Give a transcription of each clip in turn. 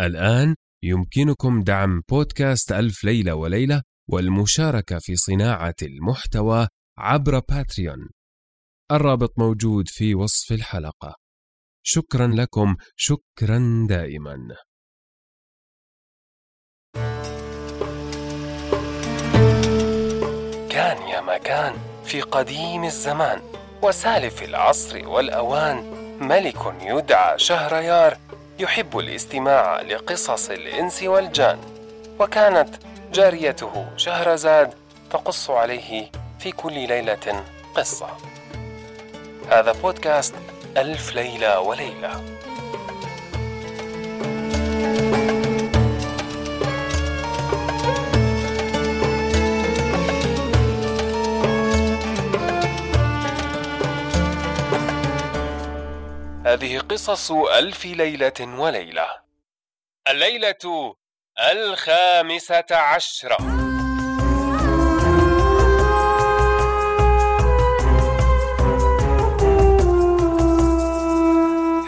الآن يمكنكم دعم بودكاست ألف ليلة وليلة والمشاركة في صناعة المحتوى عبر باتريون. الرابط موجود في وصف الحلقة. شكرا لكم شكرا دائما. كان يا مكان في قديم الزمان وسالف العصر والأوان ملك يدعى شهريار يحب الاستماع لقصص الإنس والجان وكانت جاريته شهرزاد تقص عليه في كل ليلة قصة. هذا بودكاست ألف ليلة وليلة. قصص ألف ليلة وليلة. الليلة الخامسة عشرة.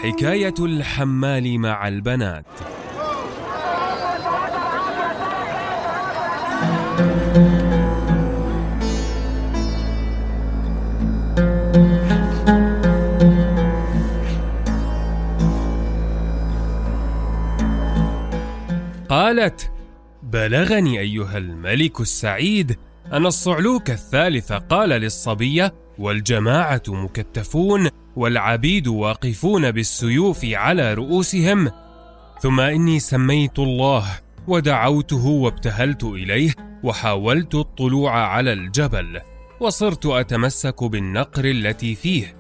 حكاية الحمال مع البنات. قالت بلغني أيها الملك السعيد ان الصعلوك الثالث قال للصبية والجماعة مكتفون والعبيد واقفون بالسيوف على رؤوسهم. ثم إني سميت الله ودعوته وابتهلت إليه وحاولت الطلوع على الجبل وصرت أتمسك بالنقر التي فيه.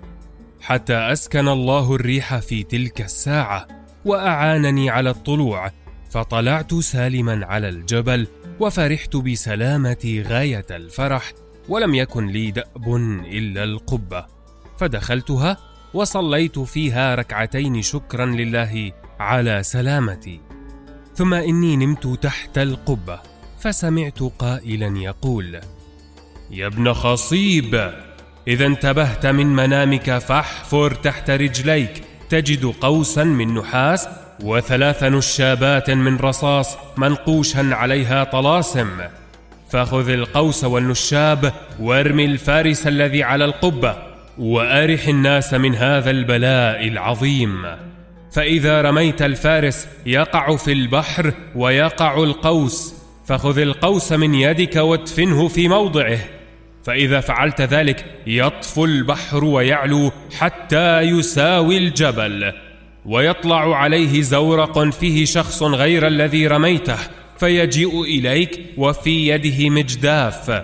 حتى أسكن الله الريح في تلك الساعة وأعانني على الطلوع فطلعت سالما على الجبل وفرحت بسلامتي غاية الفرح ولم يكن لي دأب إلا القبة. فدخلتها وصليت فيها ركعتين شكرا لله على سلامتي. ثم إني نمت تحت القبة فسمعت قائلا يقول يا ابن خصيب إذا انتبهت من منامك فاحفر تحت رجليك تجد قوسا من نحاس وثلاث نشابات من رصاص منقوشا عليها طلاسم. فخذ القوس والنشاب وارمي الفارس الذي على القبة وأرح الناس من هذا البلاء العظيم. فإذا رميت الفارس يقع في البحر ويقع القوس فخذ القوس من يدك وادفنه في موضعه. فإذا فعلت ذلك يطفو البحر ويعلو حتى يساوي الجبل. ويطلع عليه زورق فيه شخص غير الذي رميته فيجيء إليك وفي يده مجداف.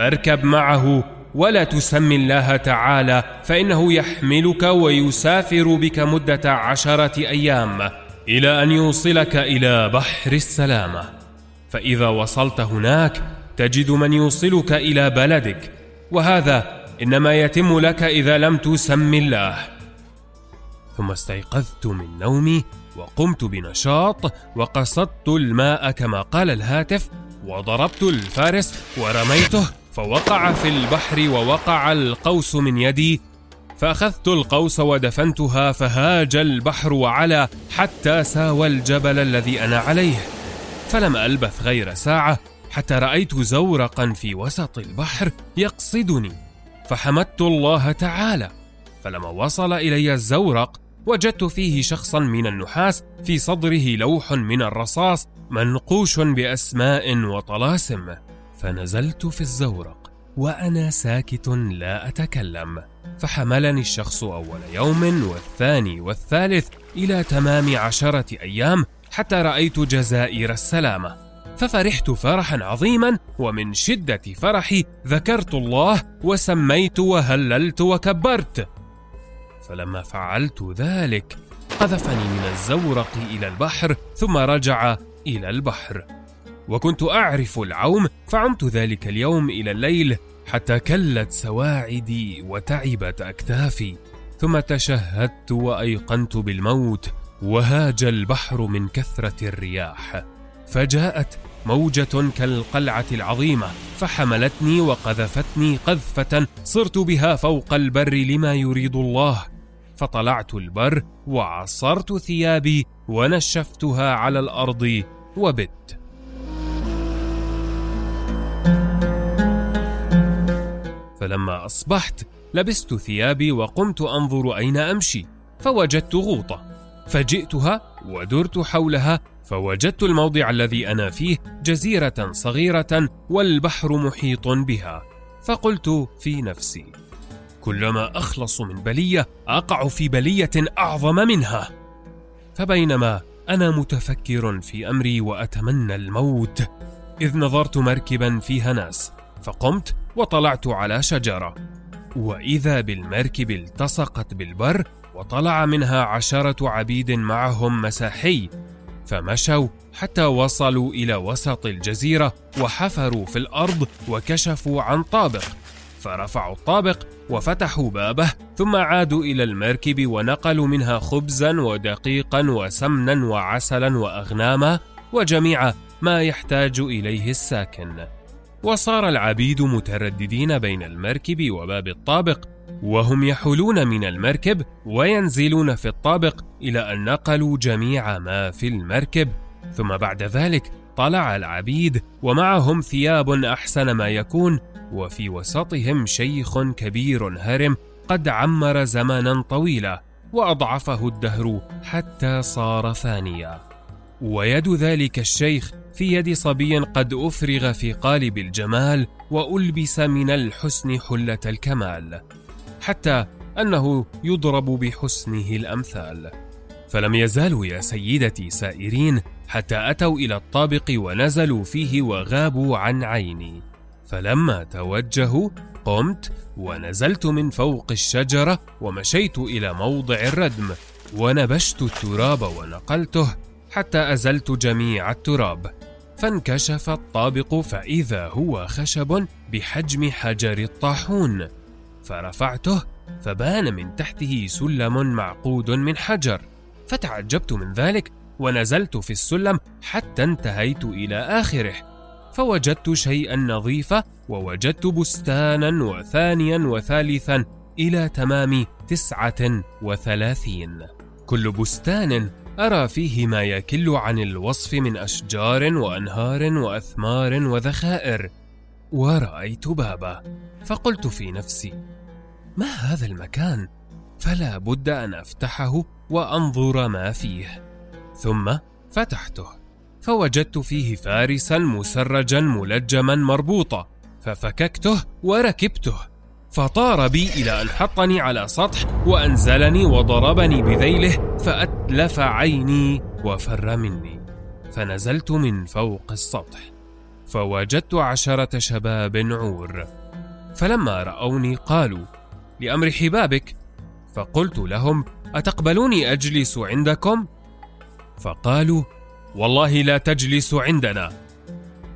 اركب معه ولا تسمي الله تعالى فإنه يحملك ويسافر بك مدة عشرة أيام إلى أن يوصلك إلى بحر السلامة. فإذا وصلت هناك تجد من يوصلك إلى بلدك وهذا إنما يتم لك إذا لم تسم الله. ثم استيقظت من نومي وقمت بنشاط وقصدت الماء كما قال الهاتف وضربت الفارس ورميته فوقع في البحر ووقع القوس من يدي. فأخذت القوس ودفنتها فهاج البحر وعلى حتى ساوى الجبل الذي أنا عليه. فلم ألبث غير ساعة حتى رأيت زورقا في وسط البحر يقصدني. فحمدت الله تعالى. فلما وصل إلي الزورق وجدت فيه شخصا من النحاس في صدره لوح من الرصاص منقوش بأسماء وطلاسم. فنزلت في الزورق وأنا ساكت لا أتكلم. فحملني الشخص أول يوم والثاني والثالث إلى تمام عشرة أيام حتى رأيت جزائر السلامه ففرحت فرحا عظيما ومن شدة فرحي ذكرت الله وسميت وهللت وكبرت. فلما فعلت ذلك قذفني من الزورق إلى البحر ثم رجع إلى البحر. وكنت أعرف العوم فعمت ذلك اليوم إلى الليل حتى كلت سواعدي وتعبت أكتافي. ثم تشهدت وأيقنت بالموت وهاج البحر من كثرة الرياح. فجاءت موجة كالقلعة العظيمة فحملتني وقذفتني قذفة صرت بها فوق البر لما يريد الله. فطلعت البر وعصرت ثيابي ونشفتها على الأرض وبت. فلما أصبحت لبست ثيابي وقمت أنظر أين أمشي فوجدت غوطة. فجئتها ودرت حولها فوجدت الموضع الذي أنا فيه جزيرة صغيرة والبحر محيط بها. فقلت في نفسي كلما أخلص من بلية أقع في بلية أعظم منها. فبينما أنا متفكر في أمري وأتمنى الموت إذ نظرت مركبا فيها ناس فقمت وطلعت على شجرة. وإذا بالمركب التصقت بالبر وطلع منها عشرة عبيد معهم مساحي. فمشوا حتى وصلوا إلى وسط الجزيرة وحفروا في الأرض وكشفوا عن طابق. فرفعوا الطابق وفتحوا بابه ثم عادوا إلى المركب ونقلوا منها خبزا ودقيقا وسمنا وعسلا واغناما وجميع ما يحتاج إليه الساكن. وصار العبيد مترددين بين المركب وباب الطابق وهم يحولون من المركب وينزلون في الطابق إلى أن نقلوا جميع ما في المركب. ثم بعد ذلك طلع العبيد ومعهم ثياب أحسن ما يكون وفي وسطهم شيخ كبير هرم قد عمر زمانا طويلا وأضعفه الدهر حتى صار فانيا. ويد ذلك الشيخ في يد صبي قد أفرغ في قالب الجمال وألبس من الحسن حلة الكمال حتى أنه يضرب بحسنه الأمثال. فلم يزالوا يا سيدتي سائرين حتى أتوا إلى الطابق ونزلوا فيه وغابوا عن عيني. فلما توجهوا قمت ونزلت من فوق الشجرة ومشيت إلى موضع الردم ونبشت التراب ونقلته حتى أزلت جميع التراب. فانكشف الطابق فإذا هو خشب بحجم حجر الطاحون. فرفعته فبان من تحته سلم معقود من حجر. فتعجبت من ذلك ونزلت في السلم حتى انتهيت إلى آخره. فوجدت شيئا نظيفا ووجدت بستانا وثانيا وثالثا إلى تمام تسعة وثلاثين. كل بستان أرى فيه ما يكل عن الوصف من أشجار وأنهار وأثمار وذخائر. ورأيت بابا فقلت في نفسي ما هذا المكان؟ فلا بد أن أفتحه وأنظر ما فيه. ثم فتحته. فوجدت فيه فارسا مسرجا ملجما مربوطا ففككته وركبته فطار بي إلى أن حطني على سطح وأنزلني وضربني بذيله فأتلف عيني وفر مني فنزلت من فوق السطح فوجدت عشرة شباب عور فلما رأوني قالوا لأمر حبابك. فقلت لهم أتقبلوني أجلس عندكم؟ فقالوا والله لا تجلس عندنا.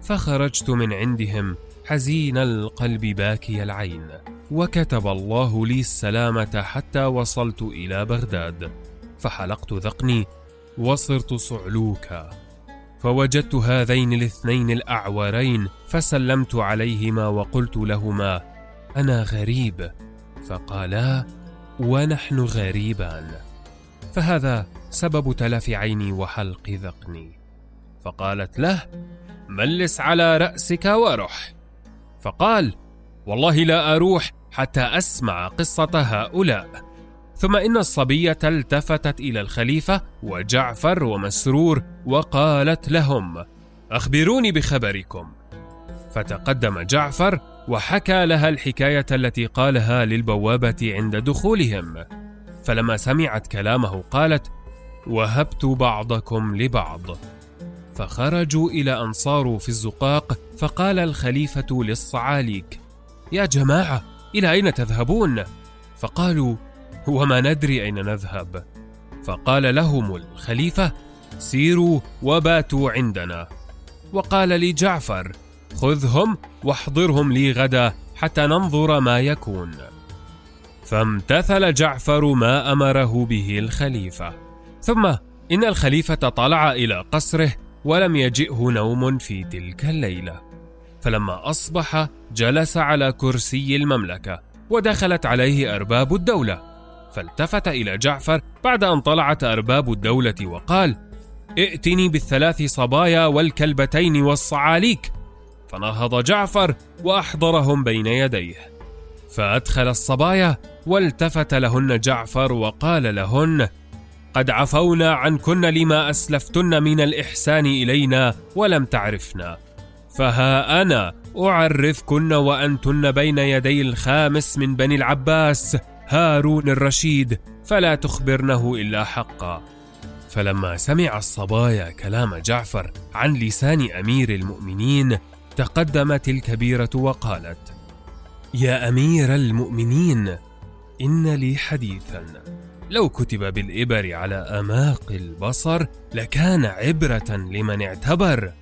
فخرجت من عندهم حزين القلب باكي العين وكتب الله لي السلامة حتى وصلت إلى بغداد. فحلقت ذقني وصرت صعلوكا. فوجدت هذين الاثنين الأعورين فسلمت عليهما وقلت لهما أنا غريب فقالا ونحن غريبان فهذا سبب تلف عيني وحلق ذقني. فقالت له ملس على رأسك ورح فقال والله لا أروح حتى أسمع قصة هؤلاء. ثم إن الصبية التفتت إلى الخليفة وجعفر ومسرور وقالت لهم أخبروني بخبركم. فتقدم جعفر وحكى لها الحكاية التي قالها للبوابة عند دخولهم. فلما سمعت كلامه قالت وهبت بعضكم لبعض. فخرجوا إلى أن صاروا في الزقاق فقال الخليفة للصعاليك يا جماعة إلى أين تذهبون؟ فقالوا وما ندري أين نذهب. فقال لهم الخليفة سيروا وباتوا عندنا. وقال لي جعفر خذهم واحضرهم لي غدا حتى ننظر ما يكون. فامتثل جعفر ما أمره به الخليفة. ثم إن الخليفة طلع إلى قصره ولم يجئه نوم في تلك الليلة. فلما أصبح جلس على كرسي المملكة ودخلت عليه أرباب الدولة. فالتفت إلى جعفر بعد أن طلعت أرباب الدولة وقال ائتني بالثلاث صبايا والكلبتين والصعاليك فنهض جعفر وأحضرهم بين يديه. فأدخل الصبايا والتفت لهن جعفر وقال لهن قد عفونا عنكن لما أسلفتن من الإحسان إلينا ولم تعرفنا. فها أنا أعرفكن وأنتن بين يدي الخامس من بني العباس هارون الرشيد فلا تخبرنه إلا حقا. فلما سمع الصبايا كلام جعفر عن لسان أمير المؤمنين تقدمت الكبيرة وقالت يا أمير المؤمنين إن لي حديثا. لو كتب بالإبر على أماق البصر لكان عبرة لمن اعتبر.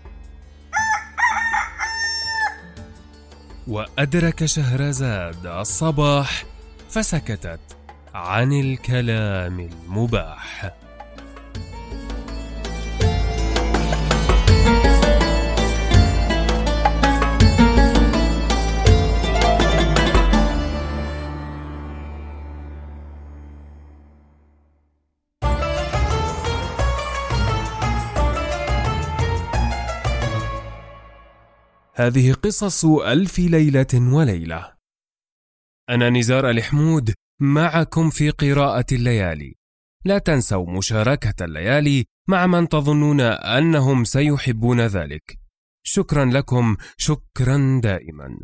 وأدرك شهرزاد الصباح فسكتت عن الكلام المباح. هذه قصص ألف ليلة وليلة. أنا نزار الحمود معكم في قراءة الليالي. لا تنسوا مشاركة الليالي مع من تظنون أنهم سيحبون ذلك. شكرا لكم، شكرا دائما.